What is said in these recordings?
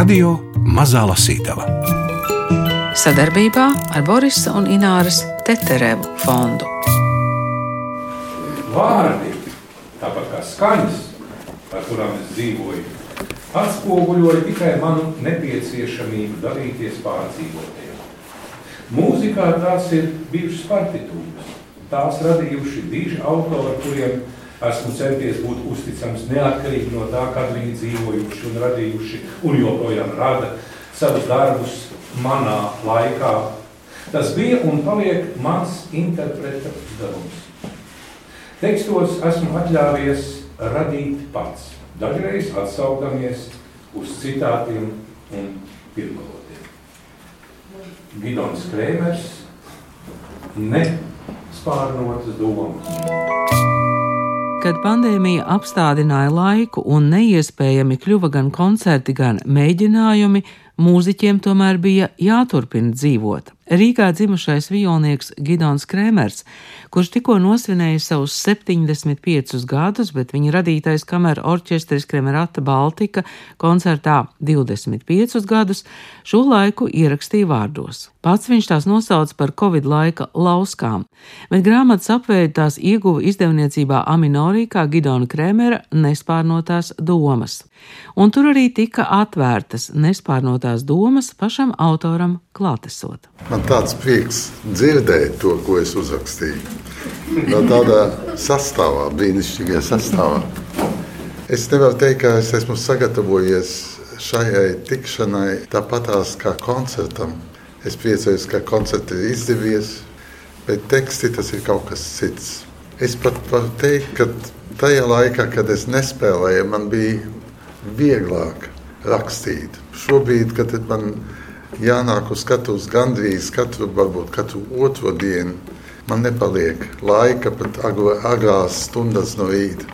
Radio Mazā Lasītava sadarbībā ar Borisa un Ināras Teterevu fondu. Vārdi, tāpat kā skaņas, ar kurām es dzīvoju, atspoguļoja tikai manu nepieciešamību dalīties pārdzīvotajā. Mūzikā tās ir bijušas partitūras. Tās radījuši diži autori, kuriem esmu centies būt uzticams neatkarīgi no tā, kad viņi dzīvojuši un radījuši un joprojām rada savus darbus manā laikā. Tas bija un paliek mans interpreta uzdevums. Tekstos esmu atļāvies radīt pats, dažreiz atsaukdamies uz citātiem un pirmgalotiem. Gidons Krēmers ne spārnotas domas. Kad pandēmija apstādināja laiku un neiespējami kļuva gan koncerti, gan mēģinājumi, mūziķiem tomēr bija jāturpina dzīvot. Rīgā dzimušais violnieks Gidons Krēmers, kurš tikko nosvinēja savus 75 gadus, bet viņa radītais kameru orķestris Kremerata Baltika koncertā 25 gadus, šo laiku ierakstīja vārdos. Pats viņš tās nosauca par Covid laika lauskām, bet grāmatas apveidu tās ieguva izdevniecībā Aminorī kā Gidona Krēmera nespārnotās domas. Un tur arī tika atvērtas nespārnotās domas pašam autoram klātesot. Man tāds prieks dzirdēt to, ko es uzrakstīju. No tādā sastāvā, brīnišķīgā sastāvā. Es nevaru teikt, ka es esmu sagatavojies šai tikšanai tāpatās kā koncertam. Es priecājos, ka koncerts ir izdevies, bet teksti tas ir kaut kas cits. Es pat varu teikt, ka tajā laikā, kad es nespēlēju, man bija vieglāk rakstīt. Šobrīd, kad man ir jānāk uz skatuves gandrīz katru, varbūt katru otro dienu. Man nepaliek laika pat agrās stundas no rīta,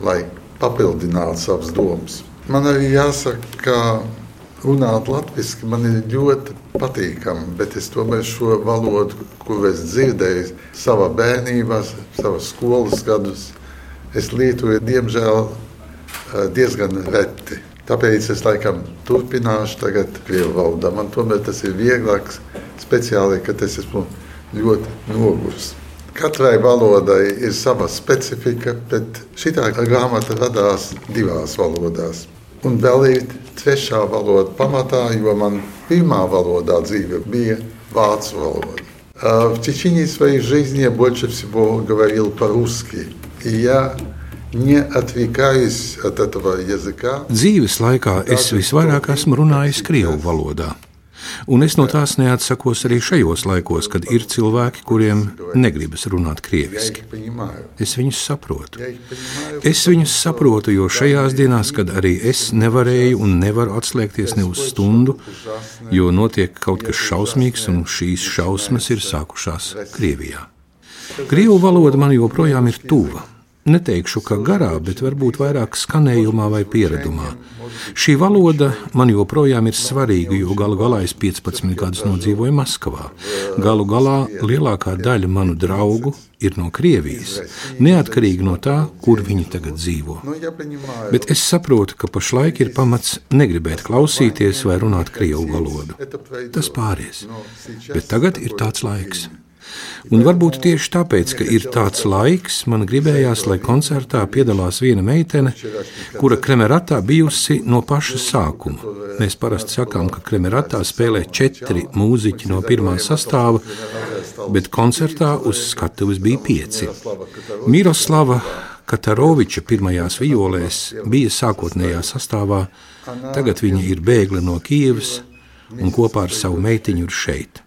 lai papildinātu savas domas. Man arī jāsaka, ka runāt latviešu man ir ļoti patīkami, bet es tomēr šo valodu, ko es dzirdēju savā bērnībā, savā skolas gados, es lietoju diemžēl eh, diezgan reti. Tāpēc es laikam turpināšu tagad krievu valodā. Man tomēr tas ir vieglāk, speciāli, kad es esmu ļoti noguris. Katrai valodai ir sava specifika, bet šī grāmata radās divās valodās. Un vēl ir trešā valoda pamatā, jo man pirmā valodā dzīve bija vācu valoda. В течение своей жизни я больше всего говорил по-русски. И я Dzīves laikā es visvairāk esmu runājis Krievu valodā. Un es no tās neatsakos arī šajos laikos, kad ir cilvēki, kuriem negribas runāt krieviski. Es viņus saprotu. Es viņus saprotu, jo šajās dienās, kad arī es nevarēju un nevaru atslēgties ne uz stundu, jo notiek kaut kas šausmīgs, un šīs šausmas ir sākušās Krievijā. Krievu valoda man joprojām ir tuva. Neteikšu, ka garā, bet varbūt vairāk skanējumā vai pieredumā. Šī valoda man joprojām ir svarīga, jo galu galā es 15 gadus nodzīvoju Maskavā. Galu galā lielākā daļa manu draugu ir no Krievijas, neatkarīgi no tā, kur viņi tagad dzīvo. Bet es saprotu, ka pašlaik ir pamats negribēt klausīties vai runāt krievu valodu. Tas pāries. Bet tagad ir tāds laiks. Un varbūt tieši tāpēc, ka ir tāds laiks, man gribējās, lai koncertā piedalās viena meitene, kura kremeratā bijusi no paša sākuma. Mēs parasti sakām, ka kremeratā spēlē četri mūziķi no pirmā sastāva, bet koncertā uz skatuves bija pieci. Miroslava Kataroviča pirmajās violēs bija sākotnējā sastāvā, tagad viņa ir bēgla no Kievas un kopā ar savu meitiņu ir šeit.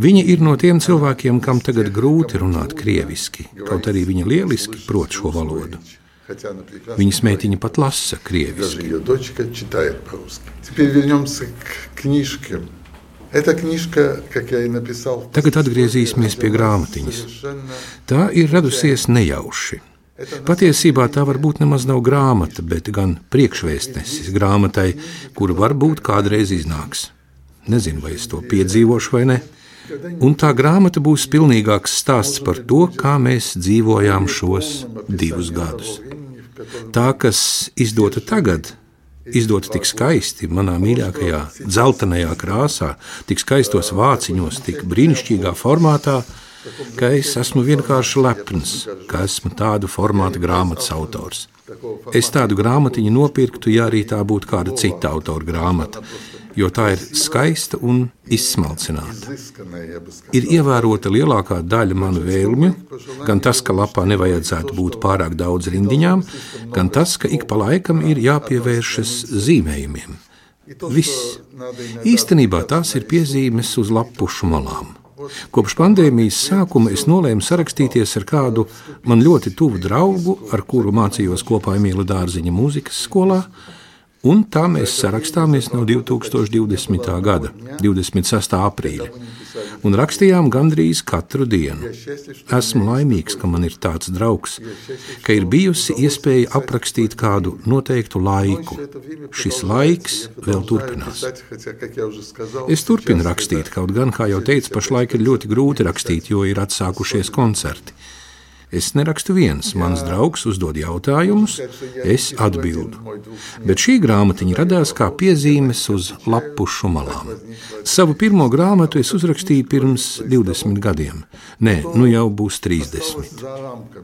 Viņa ir no tiem cilvēkiem, kam tagad grūti runāt krieviski, kaut arī viņa lieliski prot šo valodu. Viņas meitiņa pat lasa krieviski. Tagad atgriezīsimies pie grāmatiņas. Tā ir radusies nejauši. Patiesībā tā varbūt nemaz nav grāmata, bet gan priekšvēstnesis grāmatai, kura varbūt kādreiz iznāks. Nezinu, vai es to piedzīvošu vai ne. Un tā grāmata būs pilnīgāks stāsts par to, kā mēs dzīvojām šos divus gadus. Tā, kas izdota tagad, izdota tik skaisti, manā mīļākajā dzeltenajā krāsā, tik skaistos vāciņos, tik brīnišķīgā formātā, ka es esmu vienkārši lepns, ka esmu tādu formātu grāmatas autors. Es tādu grāmatiņu nopirktu, ja arī tā būtu kāda cita autora grāmata, jo tā ir skaista un izsmalcināta. Ir ievērota lielākā daļa manu vēlmju, gan tas, ka lapā nevajadzētu būt pārāk daudz rindiņām, gan tas, ka ik pa laikam ir jāpievēršas zīmējumiem. Viss. Īstenībā tās ir piezīmes uz lapušu malām. Kopš pandēmijas sākuma es nolēmu sarakstīties ar kādu man ļoti tuvu draugu, ar kuru mācījos kopā Emīļa Dārziņa mūzikas skolā. Un tā mēs sarakstāmies no 2020. gada, 26. aprīļa, un rakstījām gandrīz katru dienu. Esmu laimīgs, ka man ir tāds draugs, ka ir bijusi iespēja aprakstīt kādu noteiktu laiku. Šis laiks vēl turpinās. Es turpinu rakstīt, kaut gan, kā jau teicu, pašlaik ir ļoti grūti rakstīt, jo ir atsākušies koncerti. Es nerakstu viens, mans draugs uzdod jautājumus, es atbildu. Bet šī grāmatiņa radās kā piezīmes uz lapušu malām. Savu pirmo grāmatu es uzrakstīju pirms 20 gadiem. Nē, nu jau būs 30.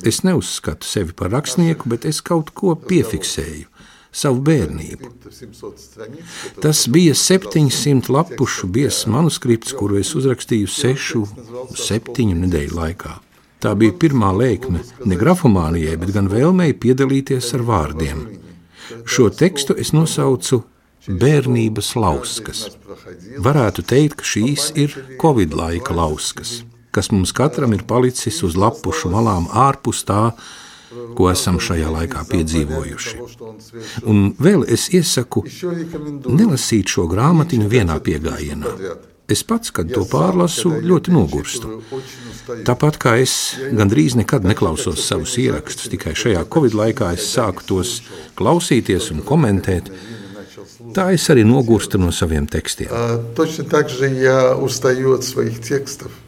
Es neuzskatu sevi par rakstnieku, bet es kaut ko piefiksēju savu bērnību. Tas bija 700 lapušu biezs manuskripts, kuru es uzrakstīju sešu, septiņu nedēļu laikā. Tā bija pirmā lēkme ne grafomānijai, bet gan vēlmei piedalīties ar vārdiem. Šo tekstu es nosaucu bērnības lauskas. Varētu teikt, ka šīs ir Covid laika lauskas, kas mums katram ir palicis uz lapušu malām ārpus tā, ko esam šajā laikā piedzīvojuši. Un vēl es iesaku nelasīt šo grāmatiņu vienā piegājienā. Es pats, kad to pārlasu, ļoti nogurstu. Tāpat kā es gandrīz nekad neklausos savus ierakstus, tikai šajā Covid laikā es sāku tos klausīties un komentēt. Tā es arī nogurstu no saviem tekstiem. Tieši tā, kā ja uzstājot savus tekstus.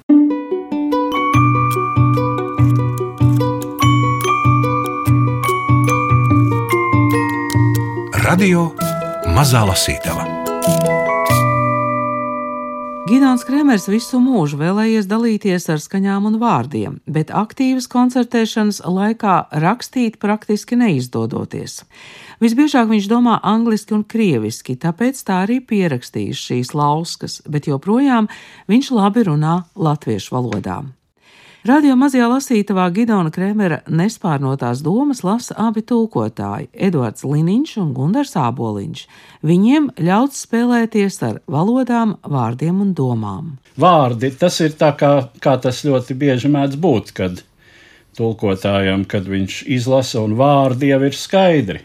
Radio Mazā Lasītava. Gidons Kremers visu mūžu vēlējies dalīties ar skaņām un vārdiem, bet aktīvas koncertēšanas laikā rakstīt praktiski neizdodoties. Visbiežāk viņš domā angliski un krieviski, tāpēc tā arī pierakstījis šīs lauskas, bet joprojām viņš labi runā latviešu valodā. Radio mazajā lasītavā Gidona Kremera nespārnotās domas lasa abi tulkotāji - Eduards Liniņš un Gundars Āboliņš. Viņiem ļauts spēlēties ar valodām, vārdiem un domām. Vārdi tas ir tā kā, kā tas ļoti bieži mēdz būt, kad tulkotājam, kad viņš izlasa un vārdi jau ir skaidri.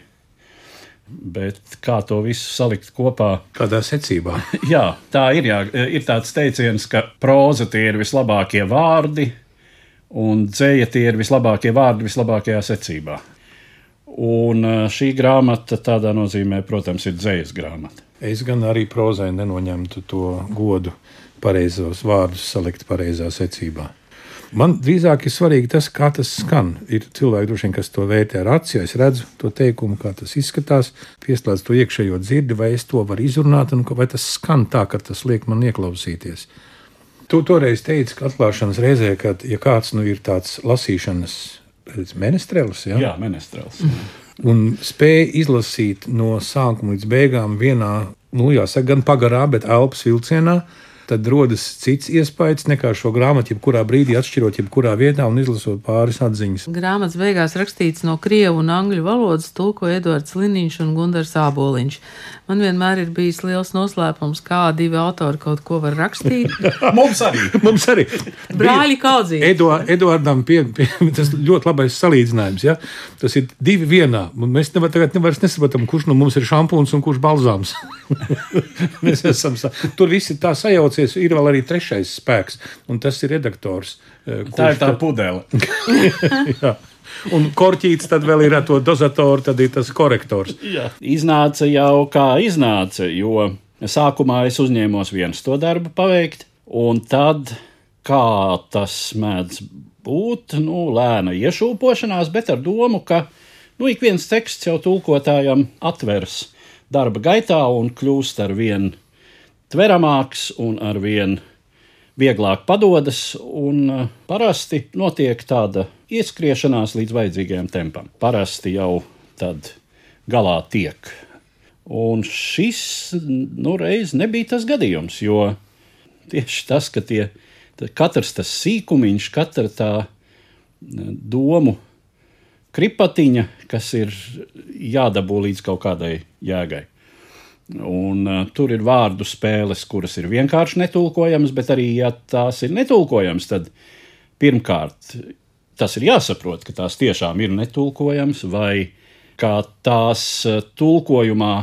Bet kā to visu salikt kopā? Kādā secībā? jā, tā ir. Jā. Ir tāds teiciens, ka próza tie ir vislabākie vārdi, un dzēja tie ir vislabākie vārdi vislabākajā secībā. Un šī grāmata tādā nozīmē, protams, ir dzējas grāmata. Es gan arī prozai nenoņemtu to godu pareizos vārdus salikt pareizā secībā. Man drīzāk ir svarīgi tas, kā tas skan. Ir cilvēki, droši kas to vērtē ar aci, es redzu to teikumu, kā tas izskatās, pieslēdz to iekšējo dzirdi, vai es to varu izrunāt, un vai tas skan tā, ka tas liek man ieklausīties. Tu toreiz teici, ka atklāšanas reizē, kad ja kāds nu, ir tāds lasīšanas menestrelis, ja? jā, menestrelis. Un spēja izlasīt no sākuma līdz beigām vienā, nu, jāsaka, gan pagarā, bet elpas vilcienā, tad rodas cits iespējas nekā šo grāmatu, jebkurā brīdī atšķirot, jebkurā vietā un izlasot pāris atziņas. Grāmatas beigās rakstīts no krievu un angļu valodas, tulko Edvards Liniņš un Gundars Āboliņš. Man vienmēr ir bijis liels noslēpums, kā divi autori kaut ko var rakstīt. Mums arī. Mums arī. Brāļi kaudzīgi. Edu, Eduardam pie, pie, tas ļoti labais salīdzinājums. Ja? Tas ir divi vienā. Mēs nevar, tagad nevaram nesaprotam, kurš no mums ir šampūns un kurš balzāms. Mēs esam, tur viss ir tā sajaucies. Ir vēl arī trešais spēks, un tas ir redaktors. Eh, tā ir tā pudele. Un korķītis tad vēl ir ar to dozatoru, tad ir tas korektors. Jā. Iznāca jau kā iznāca, jo sākumā es uzņēmos viens to darbu paveikt, un tad kā tas mēdz būt, nu, lēna iešūpošanās, bet ar domu, ka nu, ik viens teksts jau tulkotājam atvers darba gaitā un kļūst ar vien tveramāks un ar vien vieglāk padodas, un uh, parasti notiek tāda ieskriešanās līdz vajadzīgajam tempam. Parasti jau tad galā tiek. Un šis nu, reiz nebija tas gadījums, jo tieši tas, ka tie, katrs tas sīkumiņš, katra tā domu kripatiņa, kas ir jādabū līdz kaut kādai jēgai. Un, uh, tur ir vārdu spēles, kuras ir vienkārši netulkojamas, bet arī, ja tās ir netulkojamas, tad pirmkārt tas ir jāsaprot, ka tās tiešām ir netulkojamas, vai kā tās uh, tulkojumā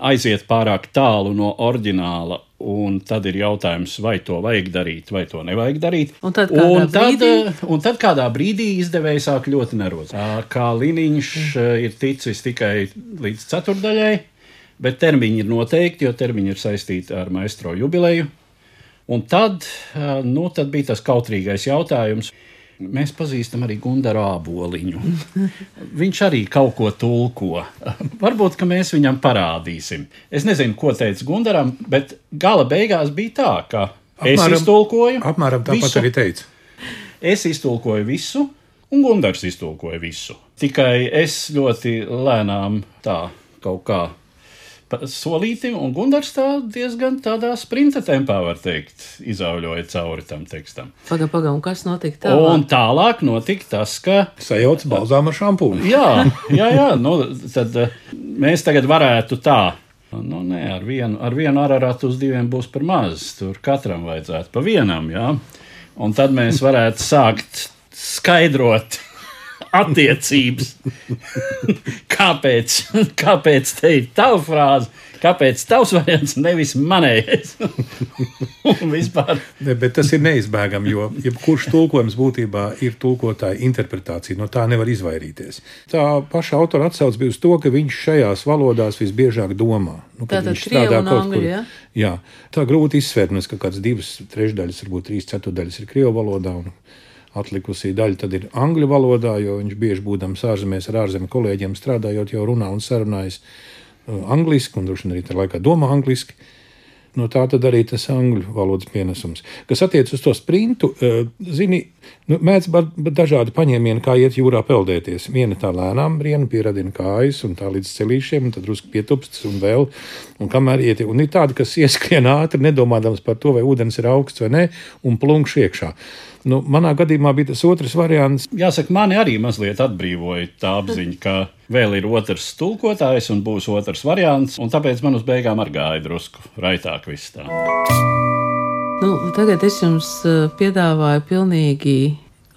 aiziet pārāk tālu no oriģināla. Un tad ir jautājums, vai to vajag darīt, vai to nevajag darīt. Un tad, un tad, brīdī... Uh, un tad kādā brīdī izdevējs sāk ļoti nervozs. Kā Liniņš ir ticis tikai līdz ceturdaļai, bet termiņi ir noteikti, jo termiņi ir saistīti ar maestro jubileju. Un tad, nu, tad bija tas kautrīgais jautājums. Mēs pazīstam arī Gunāru Aboliņu. Viņš arī kaut ko tulko. Varbūt mēs viņam parādīsim. Es nezinu, ko teica Gunaram, bet gala beigās bija tā, ka apmēram, es iztulkoju. Apmēram tāpat visu. arī teica. Es iztulkoju visu, un Gunārs iztulkoja visu. Tikai es ļoti lēnām tā kaut kā solītim, un Gunārs tā diezgan tādā sprinta tempā, var teikt, izauļoja cauri tam tekstam. Pagaidām, paga, un kas notika tālāk? Un tālāk notika tas, ka. Sajauts balzām ar šampūnu. jā, jā, jā nu, tad eh, mēs tagad varētu tā. Nu, nē, ar vienu, ar vienu arārātu uz diviem būs par maz. Tur katram vajadzētu pa vienam, jā. Un tad mēs varētu sākt skaidrot attiecības. kāpēc, kāpēc te ir tava frāze? Kāpēc tavs variants nevis manējais? ne, bet tas ir neizbēgami, jo jebkurš tulkojums būtībā ir tulkotāja interpretācija. No tā nevar izvairīties. Tā paša autora atsauce bija uz to, ka viņš šajās valodās visbiežāk domā. Nu, Tātad krievu un angļu, kur, ja? jā, tā grūti izsvērt, ka kāds divas trešdaļas, varbūt trīs ceturdaļas ir krievu valodā. Un, Atlikusī daļa tad ir angļu valodā, jo viņš bieži būdams ārzemēs ar ārzemju kolēģiem strādājot, jau runā un sarunājas uh, angliski, un droši vien arī tajā laikā domā angliski. No tā tad arī tas angļu valodas pienesums. Kas attiecas uz to sprintu, uh, zini, nu, mēdz būt dažādi paņēmieni, kā iet jūrā peldēties. Viena tā lēnām riena pieradina kājas, un tā līdz celīšiem, un tad drusku pietupsts un vēl. Un kamēr iet, un ir tādi, kas ieskrien ātri, nedomādams par to, vai ūdens ir augsts vai nē, un plunkš iekšā. Nu, manā gadījumā bija tas otrs variants. Jāsaka, mani arī mazliet atbrīvoja tā apziņa, ka vēl ir otrs tulkotājs un būs otrs variants, un tāpēc man uz beigām arī gāja drusku raitāk viss tā. Nu, tagad es jums eh, piedāvāju pilnīgi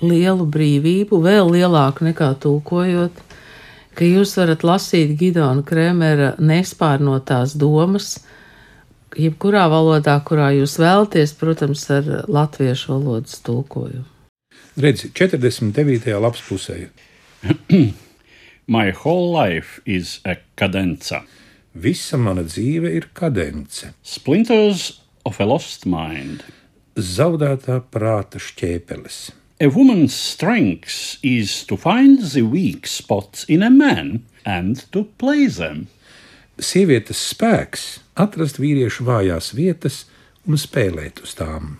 lielu brīvību, vēl lielāku nekā tulkojot, ka jūs varat lasīt Gidona Kremera nespārnotās domas, jebkurā valodā, kurā jūs vēlaties, protams, ar latviešu valodas tulkojumu. Redzi, 49. lapas pusē. My whole life is a cadenza. Visa mana dzīve ir kadence. Splinters of a lost mind. Zaudētā prāta šķēpeles. A woman's strength is to find the weak spots in a man and to play them. Sievietes spēks atrast vīriešu vājās vietas un spēlēt uz tām.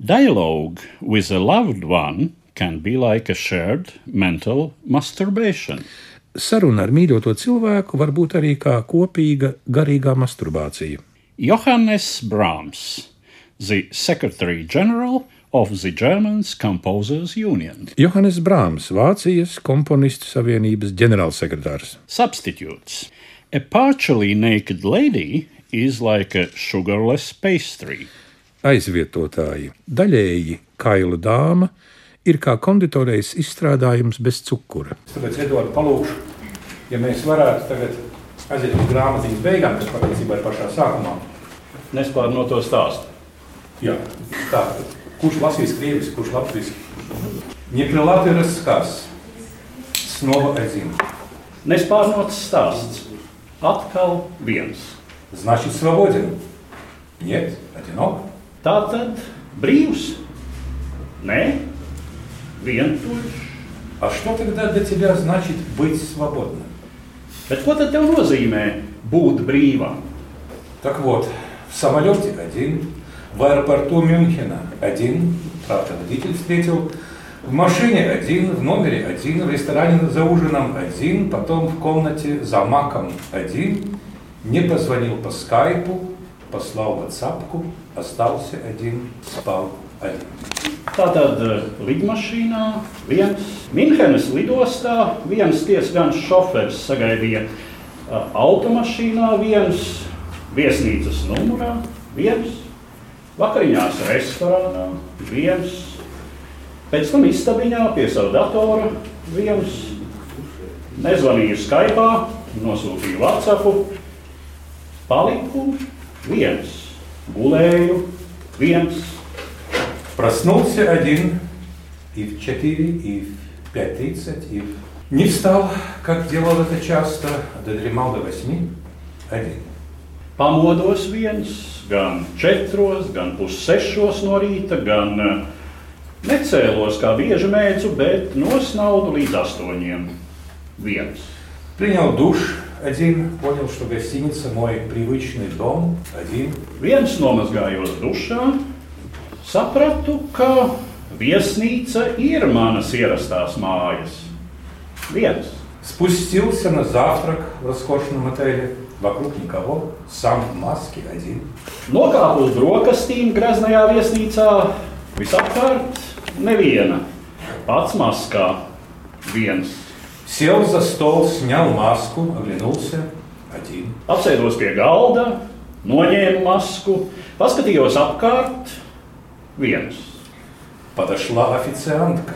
Dialogue with a loved one can be like a shared mental masturbation. Saruna ar mīļoto cilvēku var būt arī kā kopīga garīgā masturbācija. Johannes Brahms, the Secretary General of the German Composers Union. Johannes Brahms, Vācijas komponistu savienības ģenerālsekretārs. Substitutes. A partially naked lady is like a sugarless pastry. Aizvietotāji. Daļēji kaila dāma ir kā konditorejas izstrādājums bez cukura. Tāpēc, Edvards, palūkšu, ja mēs varētu tagad aiziet uz grāmatiņas beigām, kas patiesībā ir pašā sākumā. Nespēr no to stāstu. Jā, tā. Kurš lasīs krieviski, kurš latviski? Niekļa Latvijas skars. Snova edzina. Nespārnots stāsts. Atkal viens. Значит, свободен. Нет, одинок. Tā tad brīvs. Nē, vientuļš. А что тогда для тебя значит быть свободным? Bet ko tad tev nozīmē būt brīvam? Так вот, в самолете один, в аэропорту Мюнхена один, правда, водитель встретил, в машине один, в номере один, в ресторане за ужином один, потом в комнате за маком один, не позвонил по скайпу, послал ватсапку, остался один, спал один. Tātad lidmašīnā viens Minhenes lidostā, viens tiesgans šoferis sagaidīja uh, automašīnā, viens viesnīcas numurā, viens vakariņās restorānā, viens pēc tam istabiņā pie sava datora, viens nezvanīja Skype, nosūtīja WhatsApp, paliku viens, gulēju viens. Проснулся один и в 4, и в 5.30, и в... Не встал, как делал это часто, а додремал до 8, один. Pamodos viens, gan četros, gan pussešos no rīta, gan eh, necēlos kā bieži mēdzu, bet nosnaudu līdz astoņiem. Viens. Принял душ один, понял, что гостиница мой привычный дом один. Viens nomazgājos dušā, sapratu, ka viesnīca ir manas ierastās mājas. Viens. Спустился на завтрак в роскошном отеле. Вокруг никого, сам в маске один. Nokāpu uz brokastīm graznajā viesnīcā, visapkārt neviena. Pats maskā viens. Сел за стол, снял маску, оглянулся один. Apsēdos pie galda, noņēmu masku, paskatījos apkārt, viens. Подошла официантка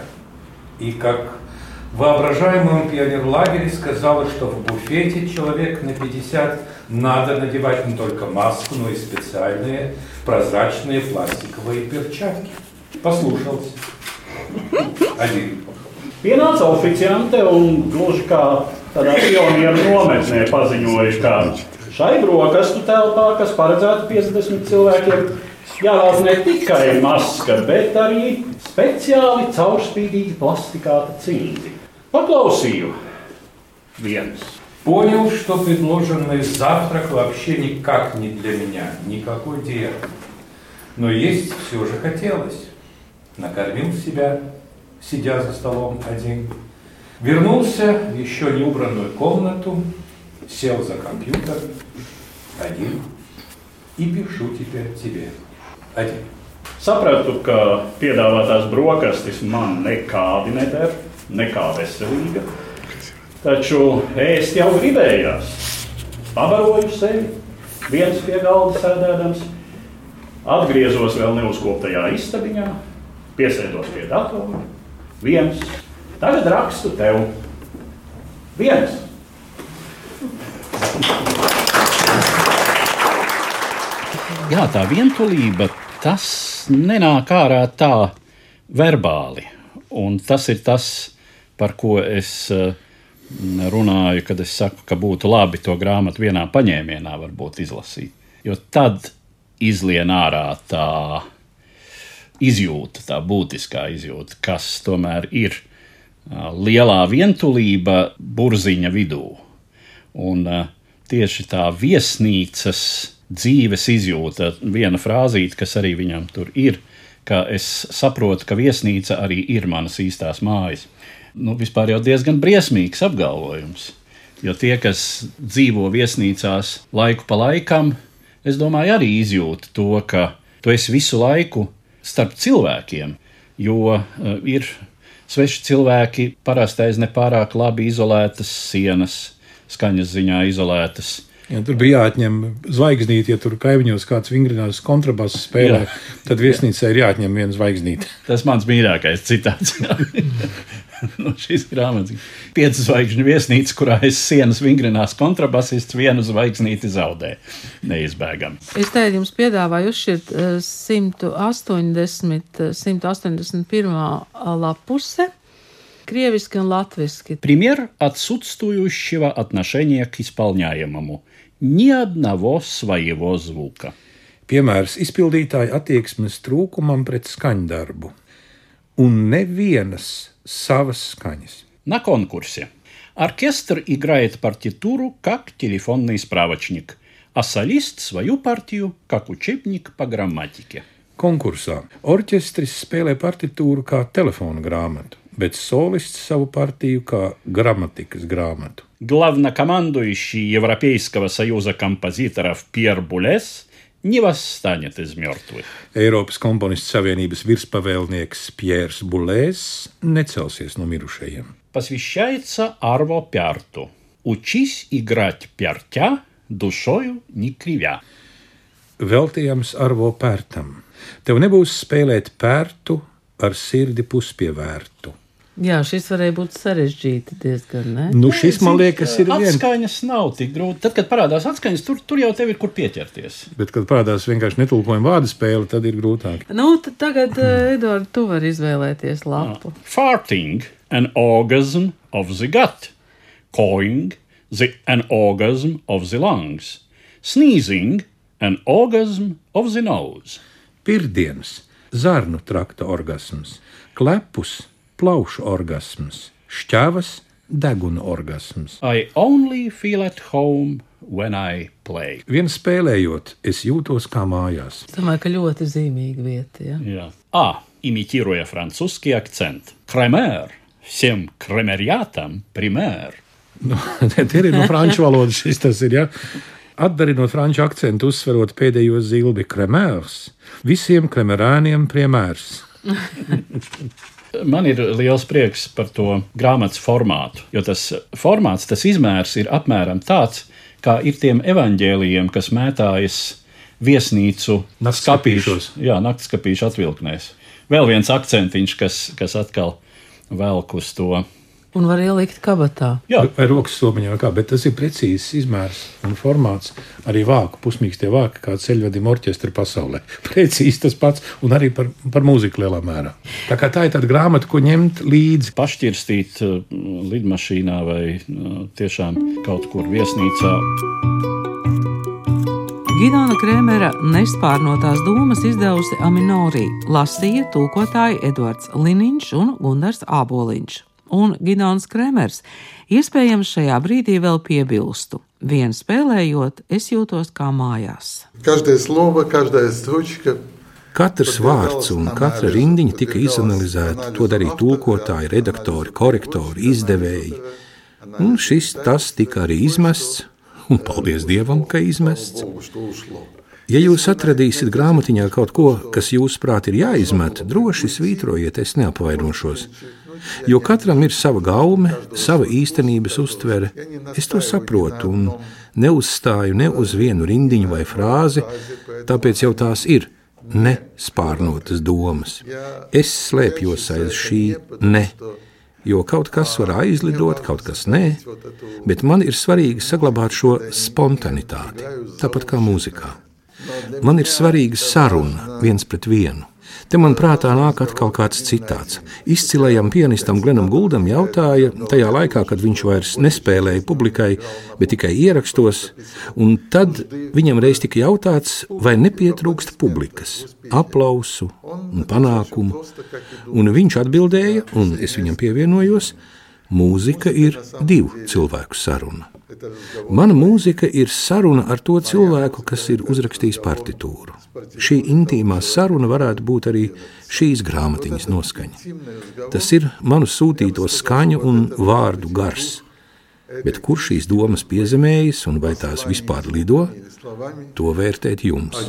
и, как в воображаемом пионерлагере, сказала, что в буфете человек на 50 надо надевать не только маску, но и специальные прозрачные пластиковые перчатки. Послушался. Один. Pienāca oficiante un gluži kā tādā pionieru nometnē paziņoja, ka šai brokastu telpā, kas paredzēta 50 cilvēkiem, jāvelk ne tikai maska, bet arī speciāli caurspīdīgi plastikāta cīņi. Paklausīju viens. Понял, что предложенный завтрак вообще никак не для меня, никакой диеты. Но есть все же хотелось. Накормил себя, сидя за столом один. Вернулся в еще не убранную комнату, сел за компьютер один и пишу теперь тебе один. Sapratu, ka piedāvātās brokastis man nekādi neder, nekā veselīga. Taču ēst jau gribējās. Pabaroju sevi, viens pie galda sēdēdams, atgriezos vēl neuzkoptajā istabiņā, piesēdos pie datora. Viens, tagad rakstu tev. Viens. Jā, tā vientulība, tas nenāk ārā tā verbāli. Un tas ir tas, par ko es eh, runāju, kad es saku, ka būtu labi to grāmatu vienā paņēmienā varbūt izlasīt. Jo tad izlien ārā tā izjūta, tā būtiskā izjūta, kas tomēr ir lielā vientulība burziņa vidū. Un tieši tā viesnīcas dzīves izjūta, viena frāzīte, kas arī viņam tur ir, ka es saprotu, ka viesnīca arī ir manas īstās mājas. Nu, vispār jau diezgan briesmīgs apgalvojums. Jo tie, kas dzīvo viesnīcās laiku pa laikam, es domāju, arī izjūt to, ka tu esi visu laiku starp cilvēkiem, jo uh, ir sveši cilvēki, parasti aiz nepārāk labi izolētas sienas, skaņas ziņā izolētas Ja tur bija jāatņem zvaigznīte, ja tur kaimiņos kāds vingrinās kontrabasu spēlē, jā. tad viesnīcā ir jāatņem viena zvaigznīte. Tas mans mīļākais citāts. no šīs grāmatas. Pieci zvaigžņu viesnīca, kurā es sienas vingrinās kontrabasists, vienu zvaigznīti zaudē. Neizbēgami. Es te jums piedāvāju uzšķirt 180, 181. lapuse. Кревиски и латвийски. Пример отсутствующего отношения к исполняемому. Ни одного своего звука. Piemērs izpildītāja attieksmes trūkumam pret skaņdarbu un nevienas savas skaņas. На конкурсе Оркестр играет партитуру как телефонный справочник, а солист свою партию как учебник по грамматике. Konkursā orķestris spēlē partitūru kā telefona grāmatu, bet solists savu partiju kā gramatikas grāmatu. Главнокомандующий Европейского союза композиторов Пьер Булес – не восстанет из мертвых. Eiropas komponistu savienības virspavēlnieks Pjērs Bulēs necelsies no mirušajiem. Посвящается Арво Пярту. Учись играть пяртя, душою не кривя. Veltījams Arvo Pērtam. Tev nebūs spēlēt pērtu ar sirdi puspievērtu. Jā, šis varēja būt sarežģīti diezgan. Ne? Nu, šis man liekas, ir viens. Atskaņas nav tik grūti. Tad, kad parādās atskaņas, tur, tur jau tev ir kur pieķerties. Bet, kad parādās vienkārši netulkojuma vārdu spēle, tad ir grūtāk. Nu, tad tagad, uh, Edvards, tu vari izvēlēties lapu. Farting, an orgasm of the gut. Cawing, the, an orgasm of the lungs. Sneezing, an orgasm of the nose. Pirmdienas, zarnu trakta orgasms, klepus, plaušu orgasms, šķēvas, deguna orgasms. I only feel at home when I play. Vien spēlējot, es jūtos kā mājās. Es domāju, ka ļoti zīmīga vieta. Ja? Yeah. А, имитируя французский акцент. Кремер. Всем кремериатам пример. Nu, tie ir no franču valodas šis tas ir. Ja? Atdarinot franču akcentu, uzsverot pēdējo zilbi kremērs, visiem kremerāniem piemērs. Man ir liels prieks par to grāmatas formātu, jo tas formāts, tas izmērs ir apmēram tāds, kā ir tiem evaņģēlījiem, kas mētājas viesnīcu Naktskapīšos. Jā, naktskapīšu atvilknēs. Vēl viens akcentiņš, kas, kas atkal velk uz to. Un var ielikt kabatā. Jā, Vai rokas somiņā, vai kā, bet tas ir precīzs izmērs un formāts. Arī vāku, pusmīkstie vāki, kā ceļvedim orķestra pasaulē. Precīzi tas pats, un arī par, par mūziku lielā mērā. Tā, kā tā ir tāda grāmata, ko ņemt līdzi. pašķirstīt uh, lidmašīnā vai uh, tiešām kaut kur viesnīcā. Gidona Krēmera nespārnotās domas izdevusi Aminorī, lasīja tūkotāji Edvards Liniņš un Gunārs Āboliņš un Gidons Kremers. Iespējams, šajā brīdī vēl piebilstu. Vien spēlējot, es jūtos kā mājās. Slova, stručka, Katrs vārds un katra rindiņa tika izanalizēta. To darīja tulkotāji, redaktori, korektori, izdevēji. Un šis tas tika arī izmests, un paldies Dievam, ka izmests. Ja jūs atradīsiet grāmatiņā kaut ko, kas jūsuprāt ir jāizmet, droši svītrojiet, es neapvainošos. Jo katram ir sava gaume, sava īstenības uztvere. Es to saprotu un neuzstāju ne uz vienu rindiņu vai frāzi, tāpēc jau tās ir nespārnotas domas. Es slēpjos aiz šī ne. Jo kaut kas var aizlidot, kaut kas nē, bet man ir svarīgi saglabāt šo spontanitāti, tāpat kā mūzikā. Man ir svarīga saruna viens pret vienu. Te man prātā nāk atkal kāds citāts. Izcilajam pianistam Glenam Guldam jautāja, tajā laikā, kad viņš vairs nespēlēja publikai, bet tikai ierakstos, un tad viņam reiz tika jautāts, vai nepietrūkst publikas, aplausu un panākumu. Un viņš atbildēja, un es viņam pievienojos, mūzika ir divu cilvēku saruna. Mana mūzika ir saruna ar to cilvēku, kas ir uzrakstījis partitūru. Šī intīmā saruna varētu būt arī šīs grāmatiņas noskaņa. Tas ir manu sūtīto skaņu un vārdu gars. Bet kur šīs domas piezemējas un vai tās vispār lido, to vērtēt jums. А